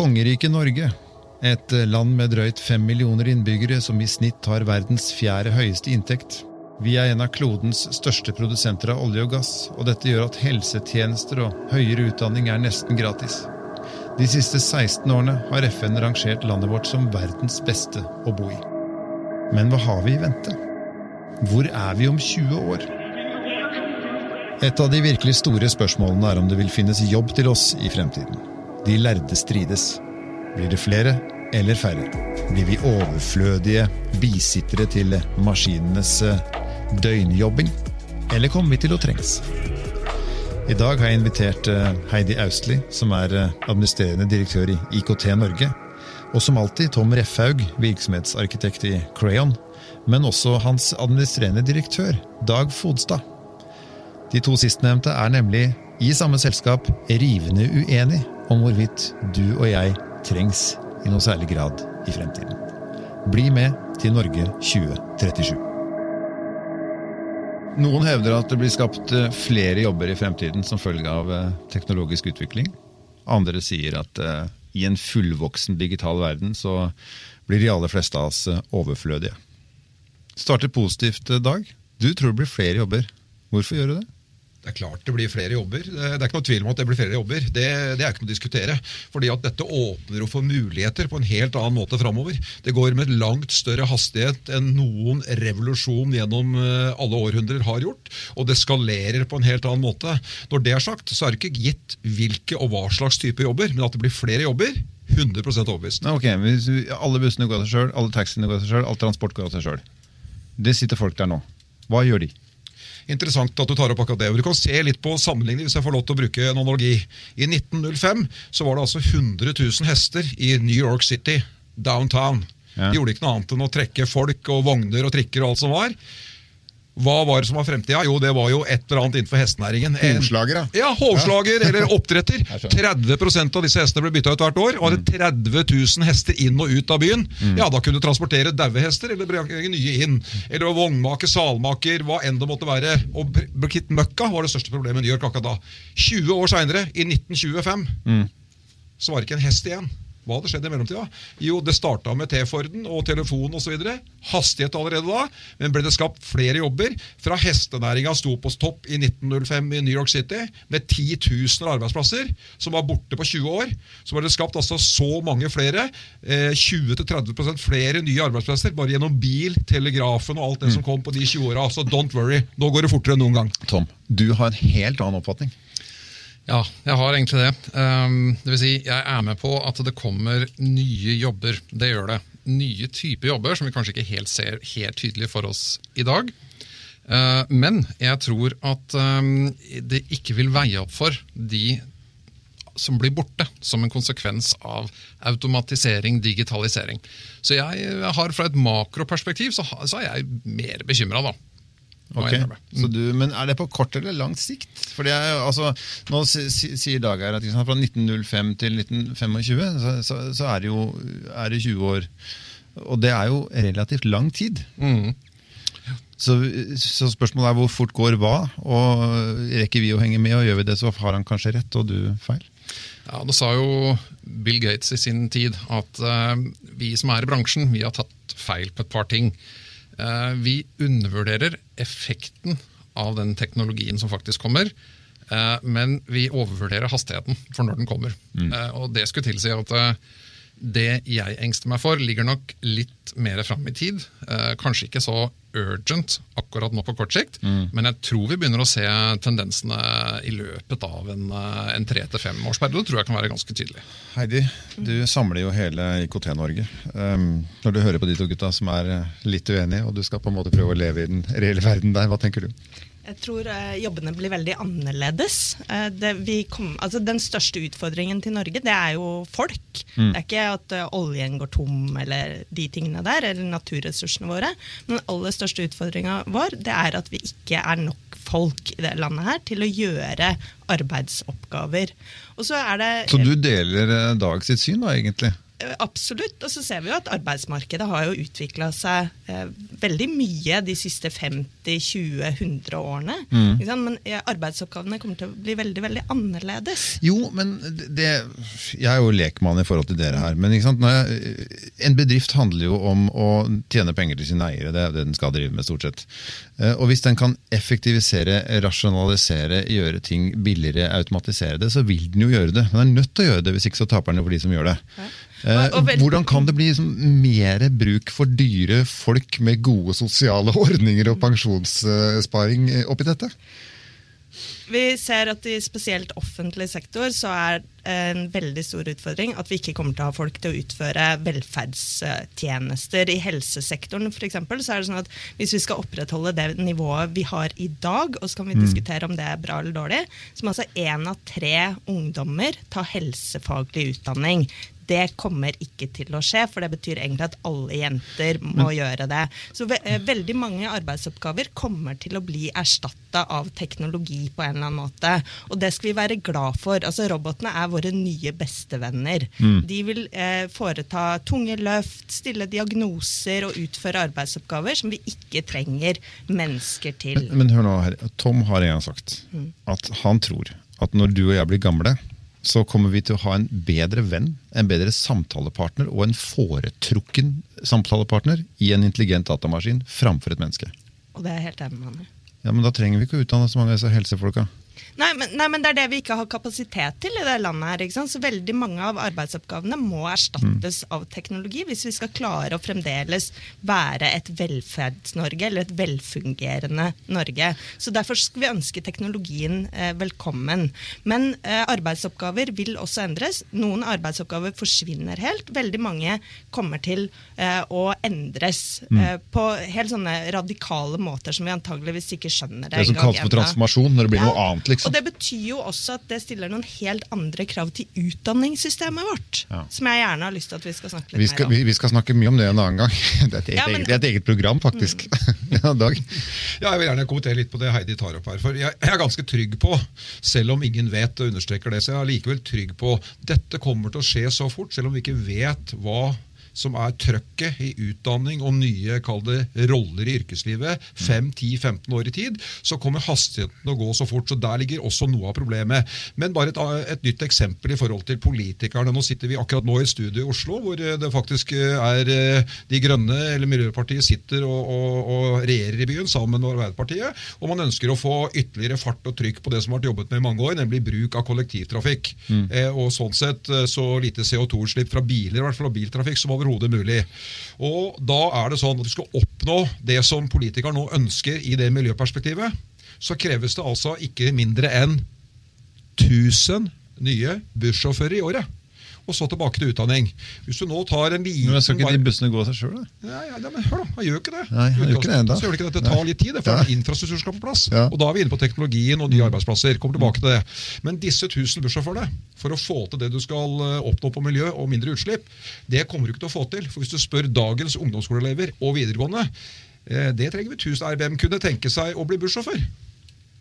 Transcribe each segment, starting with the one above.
Kongeriket Norge, et land med drøyt fem millioner innbyggere som i snitt har verdens fjerde høyeste inntekt. Vi er en av klodens største produsenter av olje og gass, og dette gjør at helsetjenester og høyere utdanning er nesten gratis. De siste 16 årene har FN rangert landet vårt som verdens beste å bo i. Men hva har vi i vente? Hvor er vi om 20 år? Et av de virkelig store spørsmålene er om det vil finnes jobb til oss i fremtiden. De lærde strides. Blir det flere eller færre? Blir vi overflødige bisittere til maskinenes eh, døgnjobbing? Eller kommer vi til å trengs? I dag har jeg invitert eh, Heidi Austli, som er eh, administrerende direktør i IKT Norge. Og som alltid Tom Refhaug, virksomhetsarkitekt i Crayon. Men også hans administrerende direktør, Dag Fodstad. De to sistnevnte er nemlig i samme selskap rivende uenig om hvorvidt du og jeg trengs i noe særlig grad i fremtiden. Bli med til Norge 2037. Noen hevder at det blir skapt eh, flere jobber i fremtiden som følge av eh, teknologisk utvikling. Andre sier at eh, i en fullvoksen digital verden så blir de aller fleste av oss overflødige. Starter positivt, Dag. Du tror det blir flere jobber. Hvorfor gjør du det? Det er klart det blir flere jobber. Det er ikke noe tvil om at det blir flere jobber. Det, det er ikke noe å diskutere. Fordi at dette åpner for muligheter på en helt annen måte framover. Det går med langt større hastighet enn noen revolusjon gjennom eh, alle århundrer har gjort. Og det skalerer på en helt annen måte. Når det er sagt, så er det ikke gitt hvilke og hva slags type jobber, men at det blir flere jobber. 100% overbevist. Ok, Alle bussene går av seg sjøl, alle taxiene går av seg sjøl, all transport går av seg sjøl. Det sitter folk der nå. Hva gjør de? Interessant at du tar opp akkurat det. og Du kan se litt på sammenligning, hvis jeg får lov til å bruke en analogi. I 1905 så var det altså 100 000 hester i New York City, downtown. Ja. De gjorde ikke noe annet enn å trekke folk og vogner og trikker og alt som var. Hva var det som var fremtida? Jo, det var jo et eller annet innenfor hestenæringen. Hovslager, da. Ja, hovslager eller oppdretter. 30% av disse hestene ble bytta ut hvert år. Og hadde 30 mm. 000 hester inn og ut av byen, mm. ja, da kunne du transportere daue hester eller bringe nye inn. Eller vognmaker, salmaker, hva enn det måtte være. Og Brigitte Møkka var det største problemet i New York akkurat da. 20 år seinere, i 1925, mm. så var det ikke en hest igjen. Hva hadde skjedd i mellomtida? Jo, det starta med T-Forden og telefon osv. Hastighet allerede da, men ble det skapt flere jobber. Fra hestenæringa sto på topp i 1905 i New York City med 10 000 arbeidsplasser, som var borte på 20 år. Så ble det skapt altså så mange flere. Eh, 20-30% flere nye arbeidsplasser bare gjennom bil, telegrafen og alt det mm. som kom på de 20 åra. Så don't worry, nå går det fortere enn noen gang. Tom, du har en helt annen oppfatning. Ja, jeg har egentlig det. Um, det vil si, jeg er med på at det kommer nye jobber. Det gjør det. Nye typer jobber som vi kanskje ikke helt ser helt tydelig for oss i dag. Uh, men jeg tror at um, det ikke vil veie opp for de som blir borte som en konsekvens av automatisering, digitalisering. Så jeg har fra et makroperspektiv så, så er jeg mer bekymra, da. Okay. Mm. Du, men er det på kort eller lang sikt? For det er, altså, nå sier Dag her at fra 1905 til 1925 så, så, så er, det jo, er det 20 år. Og det er jo relativt lang tid. Mm. Så, så, spørsmålet er hvor fort går hva? Og Rekker vi å henge med, og gjør vi det, så har han kanskje rett og du feil? Ja, Det sa jo Bill Gates i sin tid at uh, vi som er i bransjen, vi har tatt feil på et par ting. Eh, vi undervurderer effekten av den teknologien som faktisk kommer. Eh, men vi overvurderer hastigheten for når den kommer. Mm. Eh, og Det skulle tilsi at det jeg engster meg for, ligger nok litt mer fram i tid. Eh, kanskje ikke så urgent akkurat nå på kort sikt, mm. men jeg tror vi begynner å se tendensene i løpet av en, eh, en tre til fem årsperiode. tror jeg kan være ganske tydelig. Heidi, du samler jo hele IKT-Norge. Um, når du hører på de to gutta som er eh, litt uenige, og du skal på en måte prøve å leve i den reelle verden der, hva tenker du? Jeg tror eh, jobbene blir veldig annerledes. Eh, kom, altså den største utfordringen til Norge, det er jo folk. Mm. Det er ikke at uh, oljen går tom eller de tingene der, eller naturressursene våre. Men den aller største utfordringa vår, det er at vi ikke er nok folk i det landet her til å gjøre arbeidsoppgaver. Så, det, så du deler uh, Dag sitt syn, da, egentlig? Absolutt. Og så ser vi jo at arbeidsmarkedet har jo utvikla seg eh, veldig mye de siste 50-20-100 årene. Mm. Men eh, arbeidsoppgavene kommer til å bli veldig veldig annerledes. Jo, men det, Jeg er jo lekmann i forhold til dere her. Men jeg, en bedrift handler jo om å tjene penger til sine eiere. Det er det den skal drive med, stort sett. Eh, Og hvis den kan effektivisere, rasjonalisere, gjøre ting billigere, automatisere det, så vil den jo gjøre det. Men Den er nødt til å gjøre det, hvis ikke så taper den jo for de som gjør det. Eh, vel- Hvordan kan det bli liksom mer bruk for dyre folk med gode sosiale ordninger og pensjonssparing eh, oppi dette? Vi ser at i spesielt offentlig sektor så er en veldig stor utfordring at vi ikke kommer til å ha folk til å utføre velferdstjenester. I helsesektoren for eksempel, så er det sånn at hvis vi skal opprettholde det nivået vi har i dag, og så kan vi diskutere om det er bra eller dårlig, så må altså én av tre ungdommer ta helsefaglig utdanning. Det kommer ikke til å skje, for det betyr egentlig at alle jenter må gjøre det. Så ve eh, veldig mange arbeidsoppgaver kommer til å bli erstatta av teknologi på en eller annen måte. Og det skal vi være glad for. Altså Robotene er våre nye bestevenner. De vil eh, foreta tunge løft, stille diagnoser og utføre arbeidsoppgaver som vi ikke trenger mennesker til. Men, men hør nå her, Tom har en gang sagt at han tror at når du og jeg blir gamle, så kommer vi til å ha en bedre venn, en bedre samtalepartner og en foretrukken samtalepartner i en intelligent datamaskin framfor et menneske. Og det er helt enig med han. Ja, Men da trenger vi ikke å utdanne så mange av disse helsefolka. Nei men, nei, men det er det vi ikke har kapasitet til i det landet her. ikke sant? Så veldig mange av arbeidsoppgavene må erstattes av teknologi hvis vi skal klare å fremdeles være et velferds-Norge, eller et velfungerende Norge. Så derfor skal vi ønske teknologien eh, velkommen. Men eh, arbeidsoppgaver vil også endres. Noen arbeidsoppgaver forsvinner helt. Veldig mange kommer til eh, å endres eh, på helt sånne radikale måter som vi antageligvis ikke skjønner det, Det som kalles for transformasjon, når det blir Ja, noe annet, liksom. Og det betyr jo også at det stiller noen helt andre krav til utdanningssystemet vårt. Ja. Som jeg gjerne har lyst til at vi skal snakke litt Vi skal, mer om. vi, vi skal snakke mye om det en annen gang. Det er et eget, Ja, men- det er et eget program, faktisk. ja, Dag. Ja, jeg vil gjerne kommentere litt på det Heidi tar opp her. For jeg, jeg er ganske trygg på, selv om ingen vet og understreker det, så jeg er likevel trygg på dette kommer til å skje så fort, selv om vi ikke vet hva som er trøkket i utdanning og nye kall det, roller i yrkeslivet 5-10-15 år i tid, så kommer hastigheten til å gå så fort. så Der ligger også noe av problemet. Men bare et, et nytt eksempel i forhold til politikerne. Nå sitter vi akkurat nå i et studio i Oslo, hvor eh, det faktisk eh, er eh, De Grønne eller Miljøpartiet sitter og, og, og regjerer i byen sammen med Arbeiderpartiet. Og man ønsker å få ytterligere fart og trykk på det som har vært jobbet med i mange år, nemlig bruk av kollektivtrafikk. Eh, og sånn sett så lite CO2-utslipp fra biler, i hvert fall av biltrafikk, som overhodet mulig. Og da er det sånn at du skal oppnå det som politikere nå ønsker i det miljøperspektivet, så kreves det altså ikke mindre enn 1000 nye bussjåfører i året. Og så tilbake til utdanning. Hvis du nå tar en liten Men skal ikke de bussene gå av seg sjøl, da? ja, ja, men hør da, han gjør ikke det. Nei, han gjør ikke det enda. Så gjør det ikke det. Det tar litt tid, det, for Ja. infrastruktur skal på plass. Ja. Og da er vi inne på teknologien og nye arbeidsplasser. Kommer tilbake til det. Men disse 1000 bussjåførene, for å få til det du skal eh, oppnå på miljø og mindre utslipp, det kommer du ikke til å få til. For hvis du spør dagens ungdomsskoleelever og videregående, eh, det trenger vi 1000 RBM kunne tenke seg å bli bussjåfør.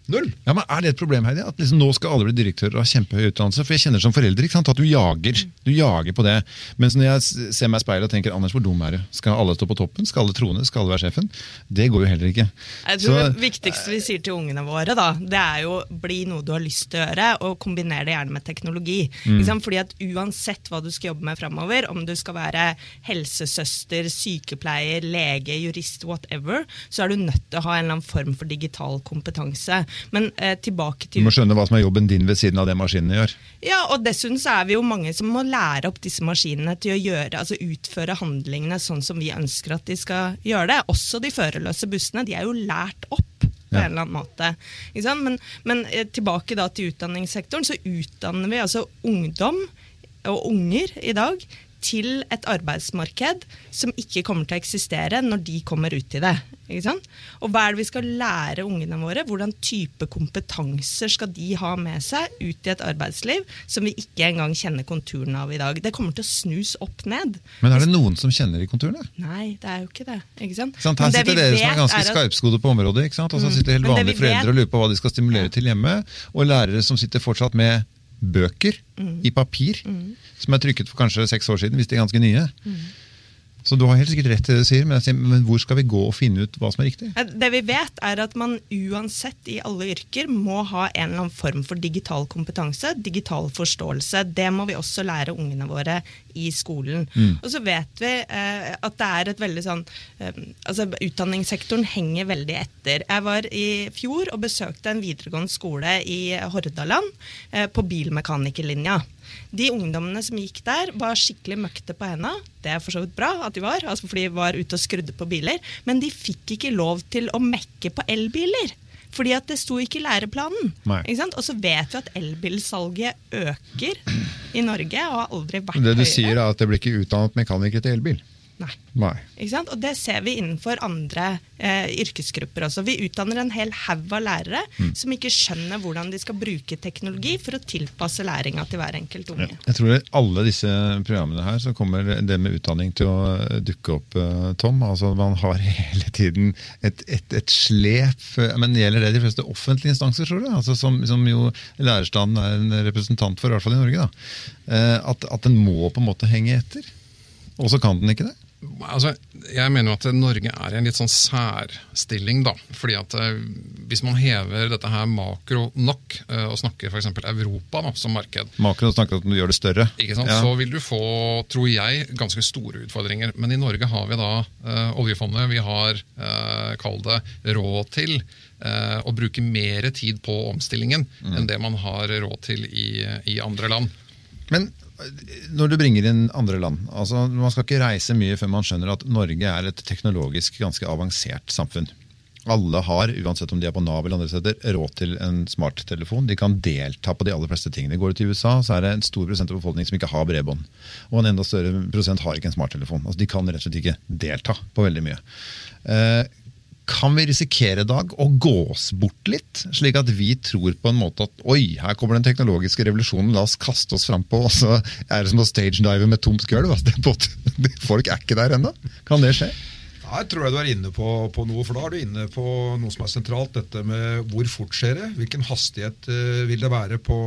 Null. Ja, men Er det et problem Heidi? at liksom nå skal alle bli direktører og ha kjempehøy utdannelse? For jeg kjenner som forelder ikke sant, at du jager Du jager på det. Mens når jeg ser meg i speilet og tenker Anders, hvor dum er du? Skal alle stå på toppen? Skal alle trone? Skal alle være sjefen? Det går jo heller ikke. Jeg tror Så- Det viktigste vi sier til ungene våre, da, det er jo bli noe du har lyst til å gjøre, og kombinere det gjerne med teknologi. Mm. Fordi at Uansett hva du skal jobbe med framover, om du skal være helsesøster, sykepleier, lege, jurist, whatever, så er du nødt til å ha en eller annen form for digital kompetanse. Men eh, tilbake Du må skjønne hva som er jobben din ved siden av det maskinene gjør. Ja, og dessuten så er vi jo mange som må lære opp disse maskinene til å gjøre, altså utføre handlingene sånn som vi ønsker at de skal gjøre det. Også de førerløse bussene. De er jo lært opp på Ja. en eller annen måte. Men, men eh, tilbake da til utdanningssektoren, så utdanner vi altså ungdom og unger i dag til et arbeidsmarked som ikke kommer til å eksistere når de kommer ut i det. Og hva er det vi skal lære ungene våre? Hvordan type kompetanser skal de ha med seg ut i et arbeidsliv som vi ikke engang kjenner konturene av i dag? Det kommer til å snus opp ned. Men er det noen som kjenner de konturene? Nei, det er jo ikke det. Ikke sant? Ikke sant? Her det sitter dere som er ganske er at- skarpskodde på området. Og så sitter helt vanlige vet- foreldre og lurer på hva de skal stimulere til hjemme. Og lærere som sitter fortsatt med bøker Mm. i papir, som er trykket for kanskje seks år siden, hvis de er ganske nye. Så du har helt sikkert rett til det du sier, men, jeg sier, men hvor skal vi gå og finne ut hva som er riktig? Eh, Det vi vet, er at man uansett i alle yrker må ha en eller annen form for digital kompetanse, digital forståelse. Det må vi også lære ungene våre i skolen. Og så vet vi eh, at det er et veldig sånn eh, Altså utdanningssektoren henger veldig etter. Jeg var i fjor og besøkte en videregående skole i Hordaland eh, på bilmekanikerlinja. De ungdommene som gikk der, var skikkelig møkte på henda. Det er for så vidt bra at de var, altså fordi de var ute og skrudde på biler. Men de fikk ikke lov til å mekke på elbiler. Fordi at det sto ikke i læreplanen. Ikke sant? Og så vet vi at elbilsalget øker i Norge og har aldri vært høyere. Det du høyere. sier er at det blir ikke utdannet mekanikere til elbil? Nei. Nei. Og det ser vi innenfor andre eh, yrkesgrupper også. Vi utdanner en hel haug av lærere Mm. som ikke skjønner hvordan de skal bruke teknologi for å tilpasse læringa til hver enkelt unge. Jeg tror i alle disse programmene her så kommer det med utdanning til å dukke opp, eh, Tom. Altså Man har hele tiden et, et, et slep. Men gjelder det de fleste offentlige instanser, tror du? Altså som, som jo lærerstanden er en representant for, i hvert fall i Norge. da. Eh, At, at den må på en måte henge etter. Og så kan den ikke det. Altså, jeg mener jo at Norge er i en litt sånn særstilling. da, fordi at eh, Hvis man hever dette her makro nok, eh, og snakker f.eks. Europa da, som marked, Makro snakker om at du gjør det større. ikke sant? Ja. så vil du få, tror jeg, ganske store utfordringer. Men i Norge har vi da eh, oljefondet. Vi har, uh, kall det, råd til eh, å bruke mer tid på omstillingen enn det man har råd til i, i andre land. Men når du bringer inn andre land altså Man skal ikke reise mye før man skjønner at Norge er et teknologisk ganske avansert samfunn. Alle har, uansett om de er på Nav eller andre steder, råd til en smarttelefon. De kan delta på de aller fleste tingene. Går du til USA, så er det en stor prosent av befolkningen som ikke har bredbånd. Og en enda større prosent har ikke en smarttelefon. Altså, de kan rett og slett ikke delta på veldig mye. Eh, kan vi risikere Dag, å gå oss bort litt, slik at vi tror på en måte at oi, her kommer den teknologiske revolusjonen, la oss kaste oss frampå, og så er det som å stagedive med tomt gulv? Altså, folk er ikke der ennå. Kan det skje? Her tror jeg du er inne på, på noe, for da er du inne på noe som er sentralt. Dette med hvor fort skjer det? Hvilken hastighet uh, vil det være på,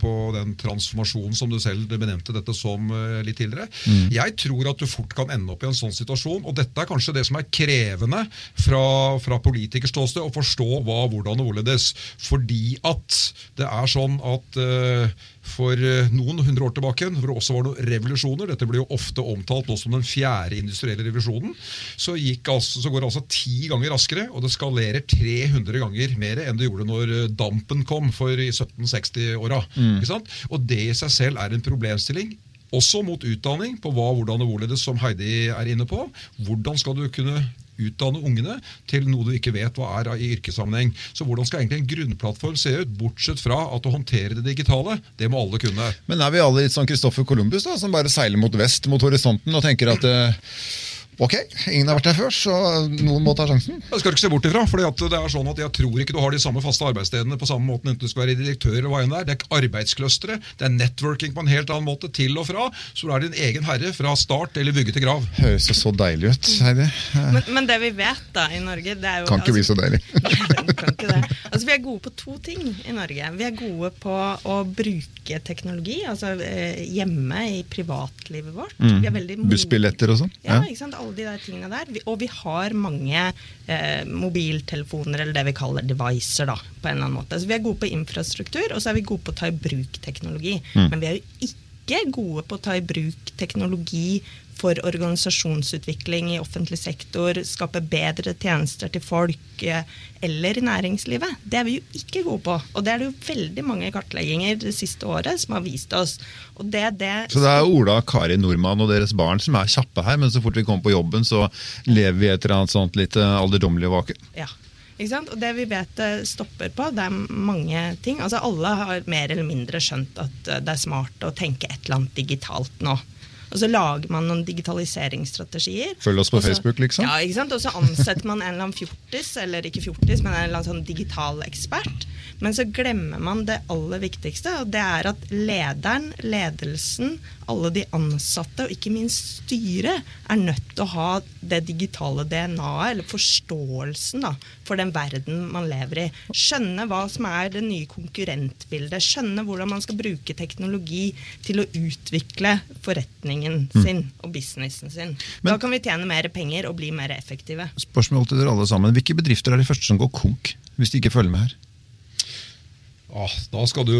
på den transformasjonen som du selv benevnte dette som uh, litt tidligere? Jeg tror at du fort kan ende opp i en sånn situasjon, og dette er kanskje det som er krevende fra, fra politikers ståsted, å forstå hva, hvordan og hvorledes. Fordi at det er sånn at eh, for eh, noen hundre år tilbake, hvor det også var noen revolusjoner, dette blir jo ofte omtalt også som den fjerde industrielle revolusjonen, så, altså, så går det altså ti ganger raskere, og det skalerer 300 ganger mer enn det gjorde når eh, dampen kom for i 1760-åra. Mm. Og det i seg selv er en problemstilling. Også mot utdanning, på hva, hvordan og hvorledes, som Heidi er inne på. Hvordan skal du kunne utdanne ungene til noe du ikke vet hva er i yrkessammenheng. Så hvordan skal egentlig en grunnplattform se ut, bortsett fra at å håndtere det digitale, det må alle kunne. Men er vi alle litt sånn Christoffer Columbus, da, som bare seiler mot vest, mot horisonten, og tenker at eh, ok, ingen har vært her før, så noen må ta sjansen? Jeg skal ikke se bort ifra. for det er sånn at Jeg tror ikke du har de samme faste arbeidsstedene på samme måten enten du skal være direktør eller hva enn det er. Det er arbeidsclustere, det er networking på en helt annen måte, til og fra. Så du er din egen herre fra start eller vugge til grav. Høres jo så deilig ut, Heidi. Men, men det vi vet da i Norge det er jo, Kan ikke bli så deilig. kan ikke det. Altså, vi er gode på to ting i Norge. Vi er gode på å bruke teknologi, altså eh, hjemme i privatlivet vårt. Vi er veldig modige. Bussbilletter og sånn. Ja, ikke sant? alle de der tingene der. Og vi har mange eh, mobiltelefoner, eller det vi kaller devicer, da, på en eller annen måte. Så vi er gode på infrastruktur, og så er vi gode på å ta i bruk teknologi. Men vi er jo ikke gode på å ta i bruk teknologi for organisasjonsutvikling i offentlig sektor, skape bedre tjenester til folk eh, eller i næringslivet. Det er vi jo ikke gode på. Og det er det jo veldig mange kartlegginger det siste året som har vist oss. Og det, det Så det er Ola, Kari Nordmann og deres barn som er kjappe her, men så fort vi kommer på jobben, så lever vi et eller annet sånt litt eh, alderdommelig vakuum? Ja. Og det vi vet stopper på, det er mange ting. Altså Alle har mer eller mindre skjønt at eh, det er smart å tenke et eller annet digitalt nå. Og så lager man noen digitaliseringsstrategier. Følg oss på også, Facebook, liksom. Ja, ikke sant? Og så ansetter man en eller annen fjortis, eller ikke fjortis, men en eller annen sånn digital ekspert. Men så glemmer man det aller viktigste, og det er at lederen, ledelsen, alle de ansatte og ikke minst styret er nødt til å ha det digitale DNA-et, eller forståelsen da, for den verden man lever i. Skjønne hva som er det nye konkurrentbildet. Skjønne hvordan man skal bruke teknologi til å utvikle forretningen sin og businessen sin. Men- da kan vi tjene mer penger og bli mer effektive. Spørsmål til dere alle sammen. Hvilke bedrifter er de første som går konk, hvis de ikke følger med her? Ah, da skal du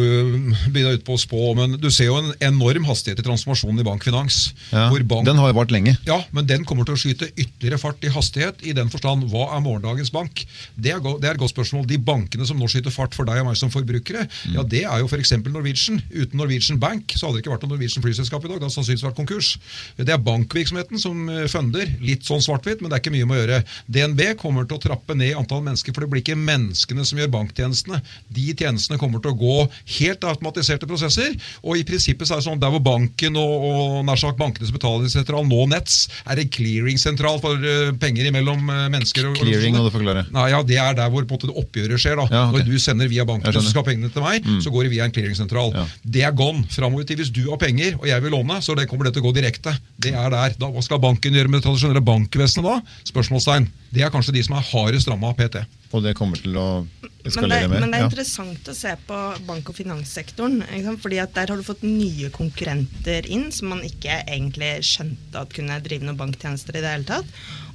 begynne ut på å spå, men du ser jo en enorm hastighet i transformasjonen i bankfinans. Ja, bank, Den har jo vart lenge. ja, men den kommer til å skyte ytterligere fart i hastighet. I den forstand, hva er morgendagens bank? Det er, det er et godt spørsmål. De bankene som nå skyter fart for deg og meg som forbrukere, ja, det er jo f.eks. Norwegian. Uten Norwegian Bank så hadde det ikke vært noe Norwegian flyselskap i dag. Det hadde sannsynligvis vært konkurs. Det er bankvirksomheten som eh, funder. Litt sånn svart-hvitt, men det er ikke mye med å gjøre. DNB kommer til å trappe ned antall mennesker, for det blir ikke menneskene som gjør banktjenestene. De tjenestene kommer til å gå helt automatiserte prosesser. Og i prinsippet så er det sånn der hvor banken og, og nær sagt bankenes betalingssentral, nå Nets, er en clearingsentral for eh, penger mellom eh, mennesker. og Clearing, må du forklare. Nei, ja, Det er der hvor på en måte, det oppgjøret skjer. da. Ja, okay. Når du sender via banken, og så ha skal pengene til meg, så går det via en clearingsentral. Ja. Det er gone. Framover til hvis du har penger og jeg vil låne, så det kommer det til å gå direkte. Det er der. Da, hva skal banken gjøre med det tradisjonelle bankvesenet da? Spørsmålstegn. Det er kanskje de som er hardest ramma av PT. Og det kommer til å Men det, men det er Ja. interessant å se på bank- og finanssektoren. Fordi at Der har du fått nye konkurrenter inn som man ikke egentlig skjønte at kunne drive noen banktjenester i det hele tatt.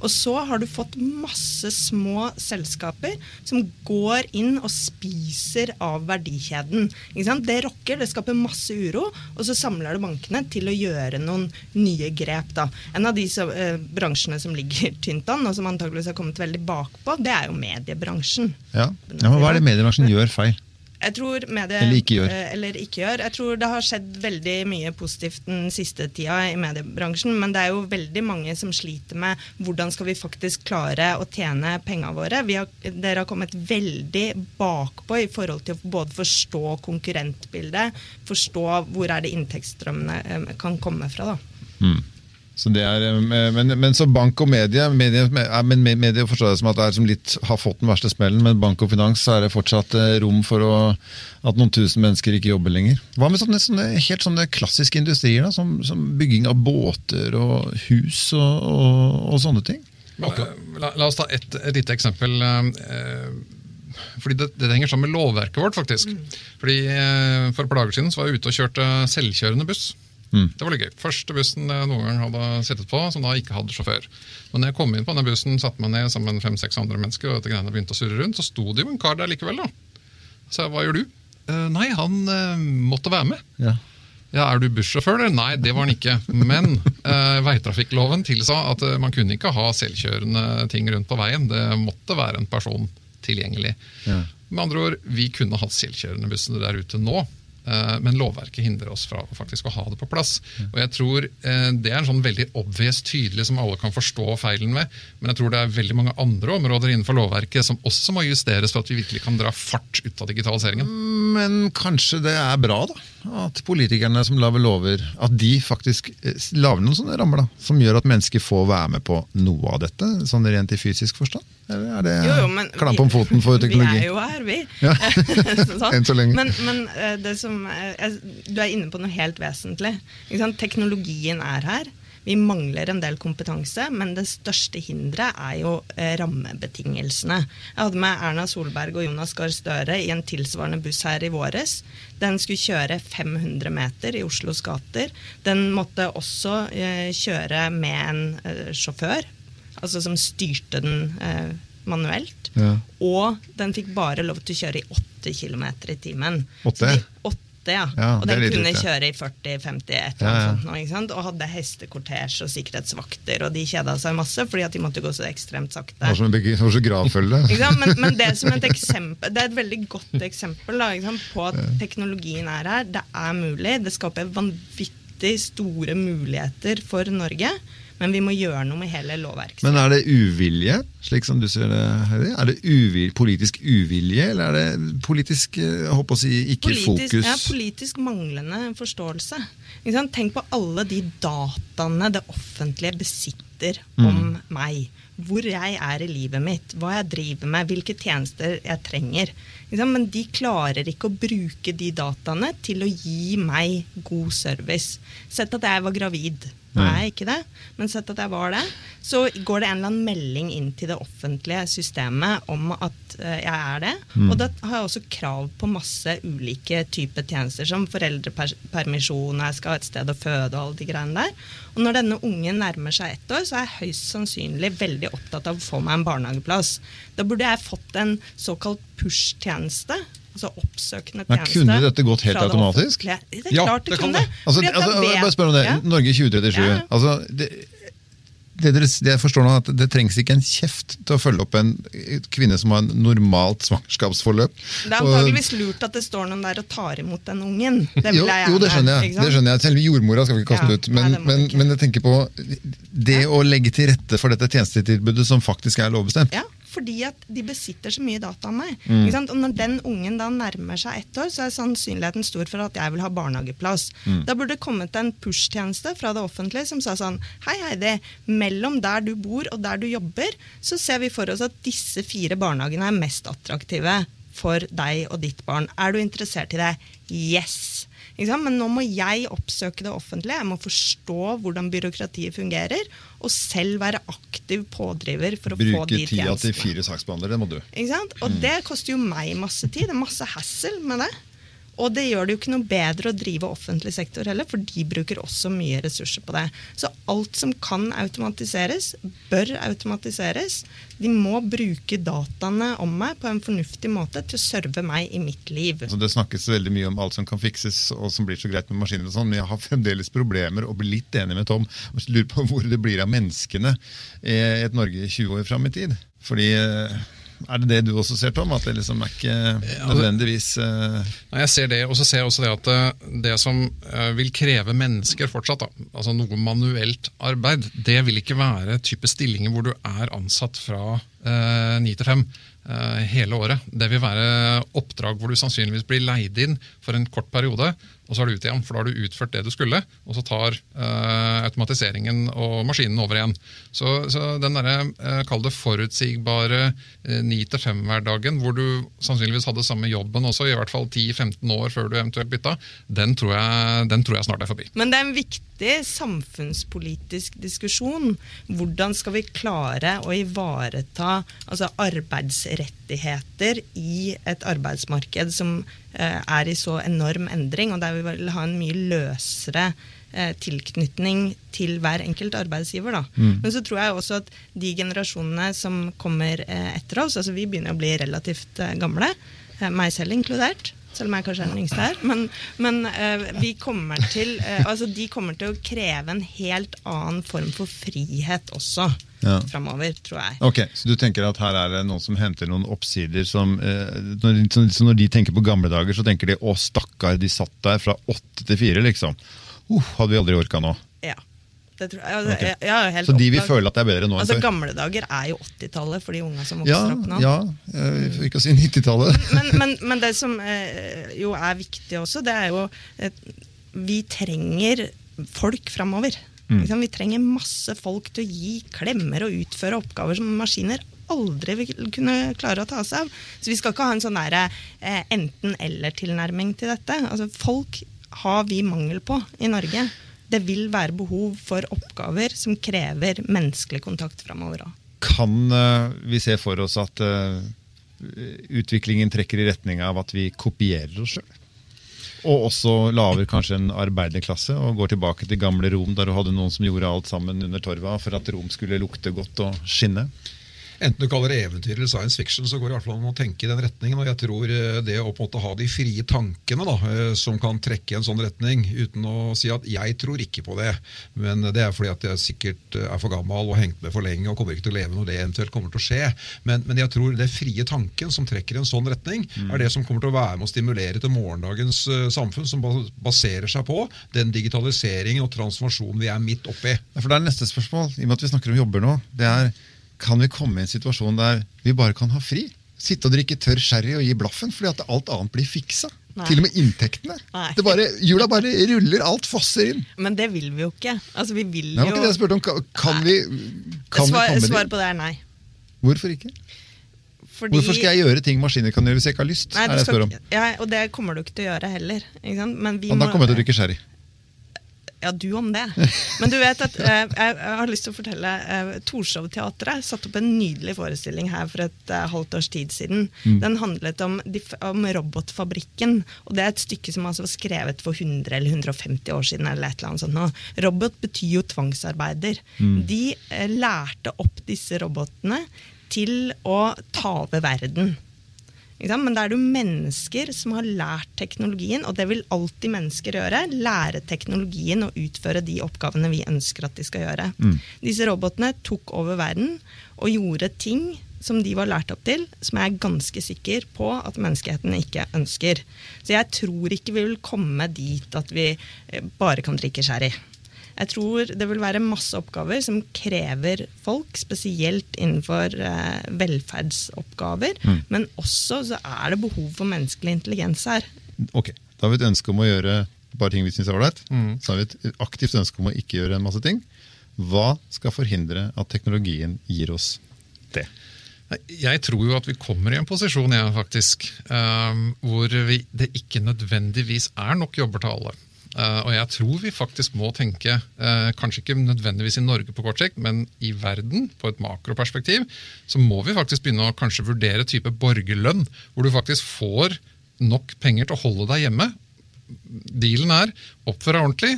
Og så har du fått masse små selskaper som går inn og spiser av verdikjeden. Det rokker, det skaper masse uro, og så samler du bankene til å gjøre noen nye grep. Da. En av de som, eh, bransjene som ligger tynt an, og som antakeligvis har kommet veldig bakpå, det er jo mediebransjen. Ja. ja, men Hva er det mediebransjen gjør feil? Jeg tror medie, Eller ikke eh, Eller ikke gjør. Jeg tror det har skjedd veldig mye positivt den siste tida i mediebransjen, men det er jo veldig mange som sliter med hvordan skal vi faktisk klare å tjene pengene våre. Vi har, dere har kommet veldig bakpå i forhold til å både forstå konkurrentbildet, forstå hvor er det inntektsstrømmene eh, kan komme fra. da. Det er, eh, men, men så bank og medie, medie, er- men medie forstår jeg som at det er som litt har fått den verste smellen, men bank og finans så er det fortsatt eh, rom for å, at noen tusen mennesker ikke jobber lenger. Hva med sånne, sånne helt sånne klassiske industrier, da, som, som bygging av båter og hus og, og, og sånne ting? La, la oss ta et, et lite eksempel. eh, fordi det, det henger sammen med lovverket vårt, faktisk. Fordi eh, For et par dager siden så var jeg ute og kjørte selvkjørende buss. Det var litt gøy. Første bussen jeg noen gang hadde sittet på, som da ikke hadde sjåfør. Men når jeg kom inn på denne bussen, satte meg ned sammen med fem-seks andre mennesker, og dette greiene begynte å surre rundt, så sto det jo en kar der likevel. da. Så jeg, hva gjør du? Uh, nei, han uh, måtte være med. Ja. Ja, Er du bussjåfør? eller? Nei, det var han ikke. Men eh, veitrafikkloven tilsa at eh, man kunne ikke ha selvkjørende ting rundt på veien. Det måtte være en person tilgjengelig. Ja. Med andre ord, vi kunne hatt selvkjørende busser der ute nå. Eh, Men lovverket hindrer oss fra faktisk å ha det på plass. Og jeg tror eh, Det er en sånn veldig obvious tydelig som alle kan forstå feilen med. Men jeg tror det er veldig mange andre områder innenfor lovverket som også må justeres for at vi virkelig kan dra fart ut av digitaliseringen. Men kanskje det er bra da, at politikerne som lager lover, at de faktisk eh, lager noen sånne rammer da, som gjør at mennesker får være med på noe av dette, sånn rent i fysisk forstand? Eller er det Jo, jo, men klamp om foten for teknologi? Vi er jo her, vi. Ja. Sånn. Enn så lenge. Men, men eh, det som, eh, du er inne på noe helt vesentlig. Ikke sant? Teknologien er her. Vi mangler en del kompetanse, men det største hinderet er jo eh, rammebetingelsene. Jeg hadde med Erna Solberg og Jonas Gahr Støre i en tilsvarende buss her i våres. Den skulle kjøre 500 meter i Oslos gater. Den måtte også kjøre med en sjåfør, altså som styrte den eh, manuelt. Ja. Og den fikk bare lov til å kjøre i 8 km i timen. Åtte? Så de- åtte, ja. Ja, og er den kunne litt, ja. kjøre i 40-50 et eller annet sånt. Og hadde hestekortesje og sikkerhetsvakter, og de kjeda seg masse fordi at de måtte gå så ekstremt sakte. Var som en gravfølge. Men, men det som et eksempel Det er et veldig godt eksempel da, på at teknologien er her. Det er mulig. Det skaper vanvittig store muligheter for Norge. Men vi må gjøre noe med hele lovverket. Men er det uvilje, slik som du ser det, Heidi? Er det uvilje, politisk uvilje, eller er det politisk eh, håper å si, ikke politisk, fokus? ja, politisk manglende forståelse. Tenk på alle de dataene det offentlige besitter om om meg. Hvor jeg er i livet mitt, hva jeg driver med, hvilke tjenester jeg trenger. Men de klarer ikke å bruke de dataene til å gi meg god service. Sett at jeg var gravid. Nå er jeg ikke det, men sett at jeg var det. Så går det en eller annen melding inn til det offentlige systemet om at jeg er det. Mm. Og da har jeg også krav på masse ulike typer tjenester, som foreldrepermisjon, jeg skal ha et sted å føde og alle de greiene der. Og når denne ungen nærmer seg ett år, så er jeg høyst sannsynlig veldig opptatt av å få meg en barnehageplass. Da burde jeg fått en såkalt push-tjeneste altså oppsøkende tjeneste. Men Kunne dette gått helt automatisk? Det er ja, klart det, det kunne. Altså, altså, bare spør om det. Ja. Norge 2037. Ja. Altså, det, det, det, jeg forstår nå at det trengs ikke en kjeft til å følge opp en kvinne som har en normalt svangerskapsforløp. Det er antageligvis lurt at det står noen der og tar imot den ungen. Det jo, jo, det skjønner jeg. Det skjønner jeg. Selve jordmora skal vi ikke kaste ja, ut. Men, nei, men, men, jeg tenker på det å legge til rette for dette tjenestetilbudet som faktisk er lovbestemt. Ja fordi at de besitter så mye data om meg. Mm. Og når den ungen da nærmer seg ett år, så er sannsynligheten stor for at jeg vil ha barnehageplass. Mm. Da burde det kommet en push-tjeneste fra det offentlige som sa sånn Hei, Heidi, mellom der du bor og der du jobber, så ser vi for oss at disse fire barnehagene er mest attraktive for deg og ditt barn. Er du interessert i det? Yes! Men nå må jeg oppsøke det offentlige, jeg må forstå hvordan byråkratiet fungerer, og selv være aktiv pådriver for å Bruke få de tjenestene. Bruke tida til fire saksbehandlere, det må du. Og mm. det koster jo meg masse tid. Det er masse hassle med det. Og det gjør det jo ikke noe bedre å drive offentlig sektor heller, for de bruker også mye ressurser på det. Så alt som kan automatiseres, bør automatiseres. De må bruke dataene om meg på en fornuftig måte til å serve meg i mitt liv. Altså det snakkes veldig mye om alt som kan fikses og som blir så greit med maskiner, og sånn, men jeg har fremdeles problemer og blir litt enig med Tom. og lurer på hvor det blir av menneskene i et Norge 20 år fram i tid. Fordi eh, er det det du også ser, Tom? At det liksom er ikke altså- nødvendigvis uh... Nei, Jeg ser det, og så ser jeg også det at eh, det som uh, vil kreve mennesker fortsatt, da, altså noe manuelt arbeid, det vil ikke være type stillinger hvor du er ansatt fra ni til fem hele året. Det vil være oppdrag hvor du sannsynligvis blir leid inn for en kort periode og så er du ute igjen. For da har du utført det du skulle, og så tar uh, automatiseringen og maskinen over igjen. Så, så den derre, uh, kall det forutsigbare ni til fem-hverdagen, hvor du sannsynligvis hadde samme jobben også, i hvert fall 10-15 år før du eventuelt bytta, den tror, jeg, den tror jeg snart er forbi. Men det er en viktig samfunnspolitisk diskusjon. Hvordan skal vi klare å ivareta altså arbeidsrettigheter i et arbeidsmarked som eh, er i så enorm endring, og der vi vil ha en mye løsere eh, tilknytning til hver enkelt arbeidsgiver. Mm. Men så tror jeg også at de generasjonene som kommer eh, etter oss, altså vi begynner å bli relativt eh, gamle, meg selv inkludert, selv om jeg kanskje er den yngste her. Men, men uh, vi kommer til, uh, altså de kommer til å kreve en helt annen form for frihet også ja. framover, tror jeg. Ok, Så du tenker at her er det noen som henter noen oppsider som uh, når, så når de tenker på gamle dager, så tenker de 'å, stakkar, de satt der fra åtte til fire', liksom. Uh, hadde vi aldri orka nå. Ja. Jeg, altså, okay. jeg, så de vil føle at det er bedre nå altså, enn før? Gamle dager er jo 80-tallet for de unge som vokser ja, opp nå. Ja, for ikke å si 90-tallet. men, men, men, det som eh, jo er viktig også, det er jo at Vi trenger folk framover. Mm. Vi trenger masse folk til å gi klemmer og utføre oppgaver som maskiner aldri vil kunne klare å ta seg av. Så vi skal ikke ha en sånn eh, enten-eller-tilnærming til dette. Altså, folk har vi mangel på i Norge det vil være behov for oppgaver som krever menneskelig kontakt framover òg. Kan uh, vi se for oss at uh, utviklingen trekker i retning av at vi kopierer oss sjøl? Og også lager kanskje en arbeiderklasse og går tilbake til gamle Rom, der du hadde noen som gjorde alt sammen under torva for at Rom skulle lukte godt og skinne? Enten du kaller det eventyr eller science fiction, så går det i hvert fall an å tenke i den retningen. og jeg tror eh, det å på en måte ha de frie tankene da, eh, som kan trekke i en sånn retning, uten å si at 'jeg tror ikke på det', men det er fordi at jeg sikkert eh, er for gammel og hengt med for lenge og kommer ikke til å leve når det eventuelt kommer til å skje. Men, men jeg tror det frie tanken som trekker i en sånn retning, er det som kommer til å være med å stimulere til morgendagens samfunn, som baserer seg på den digitaliseringen og transformasjonen vi er midt oppi. For det er neste spørsmål, i og med at vi snakker om jobber nå. det er kan vi komme i en situasjon der vi bare kan ha fri? Sitte og drikke tørr sherry og gi blaffen fordi at alt annet blir fiksa? Nei. Til og med inntektene. Nei. Det bare, jula bare ruller, alt fosser inn. Men det vil vi jo ikke. Altså, vi vil var jo det jeg spurte om. Kan- vi, kan Svar, vi komme svar på det er nei. Hvorfor ikke? Fordi, Hvorfor skal jeg gjøre ting maskiner kan gjøre hvis jeg ikke har lyst? Nei, er skal, ja, og det kommer du ikke til å gjøre heller. Men vi Og da må- kommer jeg til å drikke sherry. Ja, du om det. Men du vet at eh, jeg, har lyst til å fortelle eh, Torshov-teatret satte opp en nydelig forestilling her for et eh, halvt års tid siden. Mm. Den handlet om, om Robotfabrikken. Og det er et stykke som altså var skrevet for 100 eller 150 år siden. eller et eller annet sånt nå. Robot betyr jo tvangsarbeider. Mm. De eh, lærte opp disse robotene til å ta over verden. Men da er det jo mennesker som har lært teknologien, og det vil alltid mennesker gjøre. Lære teknologien og utføre de oppgavene vi ønsker at de skal gjøre. Disse robotene tok over verden og gjorde ting som de var lært opp til, som jeg er ganske sikker på at menneskeheten ikke ønsker. Så jeg tror ikke vi vil komme dit at vi eh, bare kan drikke sherry. Jeg tror det vil være masse oppgaver som krever folk, spesielt innenfor eh, velferdsoppgaver. Men også så er det behov for menneskelig intelligens her. Ok, Da har vi et ønske om å gjøre bare ting vi syns er ålreit. Så har vi et aktivt ønske om å ikke gjøre en masse ting. Hva skal forhindre at teknologien gir oss det? Jeg tror jo at vi kommer i en posisjon ja, faktisk, um, hvor vi, det ikke nødvendigvis er nok jobber til alle. Eh, og jeg tror vi faktisk må tenke, eh, kanskje ikke nødvendigvis i Norge på kort sikt, men i verden på et makroperspektiv, så må vi faktisk begynne å kanskje vurdere type borgerlønn, hvor du faktisk får nok penger til å holde deg hjemme. Dealen er oppfør deg ordentlig,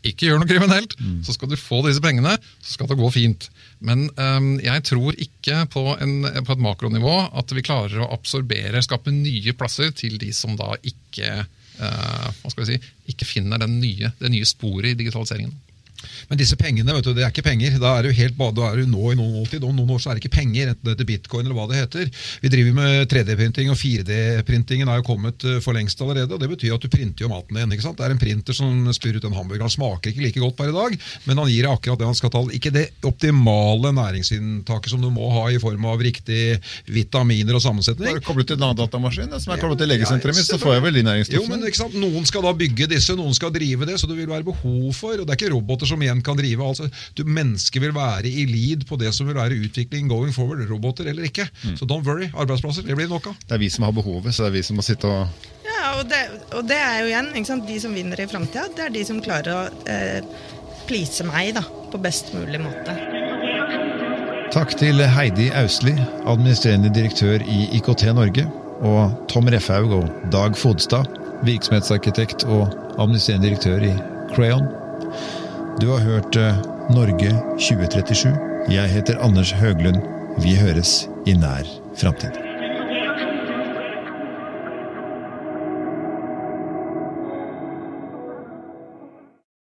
ikke gjør noe kriminelt, så skal du få disse pengene, så skal det gå fint. Men um, jeg tror ikke på, en, på et makronivå at vi klarer å absorbere, skape nye plasser til de som da ikke, hva skal vi si, ikke finner nye, det nye sporet i digitaliseringen. Men disse pengene, vet du, det er ikke penger. Da er du helt, da er du nå i noen nåtid. Om noen år så er det ikke penger, enten det heter bitcoin eller hva det heter. Vi driver med 3D-printing, og 4D-printingen er jo kommet eh, for lengst allerede. og Det betyr at du printer jo maten din. ikke sant? Det er en printer som spyr ut en hamburger. Han smaker ikke like godt per i dag, men han gir deg akkurat det han skal ta. Ikke det optimale næringsinntaket som du må ha i form av riktig vitaminer og sammensetning. Bare koble til en annen datamaskin som er koblet til legesenteret mitt, så får jeg vel de Jo, men ikke sant? Noen skal da bygge disse, noen skal drive det, så det vil være behov for. og Det er ikke roboter som igjen kan drive. altså du, Mennesker vil være i lead på det som vil være utvikling going forward. Roboter eller ikke. Så don't worry. Arbeidsplasser, det blir nok av. Det er vi som har behovet, så det er vi som må sitte og Ja, og det, og det er jo igjen ikke sant? De som vinner i framtida, det er de som klarer å eh, please meg da, på best mulig måte. Takk til Heidi Austli, administrerende direktør i IKT Norge, og Tom Refhaug og Dag Fodstad, virksomhetsarkitekt og administrerende direktør i Crayon. Du har hørt eh, Norge 2037. Jeg heter Anders Høglund. Vi høres i nær framtid.